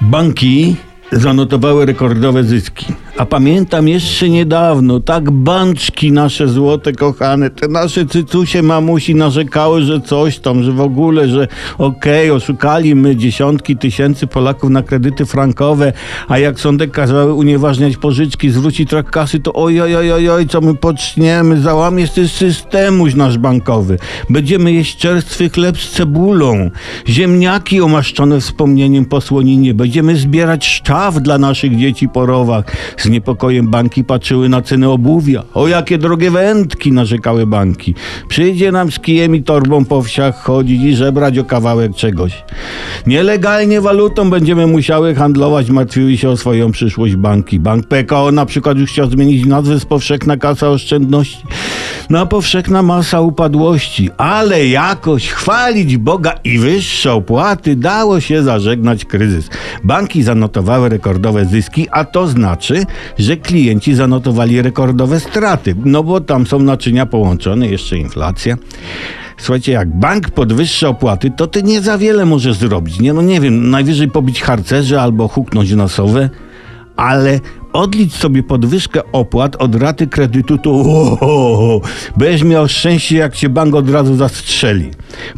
Banki zanotowały rekordowe zyski. A pamiętam jeszcze niedawno, tak banczki nasze złote kochane, te nasze cycusie mamusi narzekały, że coś tam, że w ogóle, że okej, oszukali my dziesiątki tysięcy Polaków na kredyty frankowe, a jak sądek kazały unieważniać pożyczki, zwrócić trak kasy, to oj, oj, oj, oj, co my poczniemy, załamie się systemuś nasz bankowy. Będziemy jeść czerstwy chleb z cebulą, ziemniaki omaszczone wspomnieniem po słoninie, będziemy zbierać szczaw dla naszych dzieci po rowach. Z niepokojem banki patrzyły na ceny obuwia. O jakie drogie wędki, narzekały banki. Przyjdzie nam z kijem i torbą po wsiach chodzić i żebrać o kawałek czegoś. Nielegalnie walutą będziemy musiały handlować, martwiły się o swoją przyszłość banki. Bank PKO na przykład już chciał zmienić nazwę z powszechna kasa oszczędności na powszechna masa upadłości, ale jakoś chwalić Boga i wyższe opłaty dało się zażegnać kryzys. Banki zanotowały rekordowe zyski, a to znaczy, że klienci zanotowali rekordowe straty, no bo tam są naczynia połączone, jeszcze inflacja. Słuchajcie, jak bank podwyższa opłaty, to ty nie za wiele możesz zrobić. Nie, no nie wiem, najwyżej pobić harcerze albo huknąć nosowe, ale odlicz sobie podwyżkę opłat od raty kredytu, to oho, będziesz miał szczęście, jak cię bank od razu zastrzeli.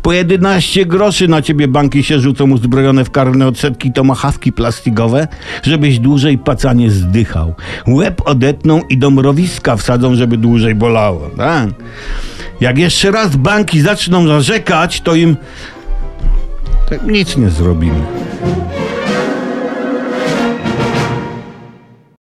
Po 11 groszy na ciebie banki się rzucą uzbrojone w karne odsetki tomahawki plastikowe, żebyś dłużej pacanie zdychał. Łeb odetną i do mrowiska wsadzą, żeby dłużej bolało. Tak? Jak jeszcze raz banki zaczną narzekać, to im tak nic nie zrobimy.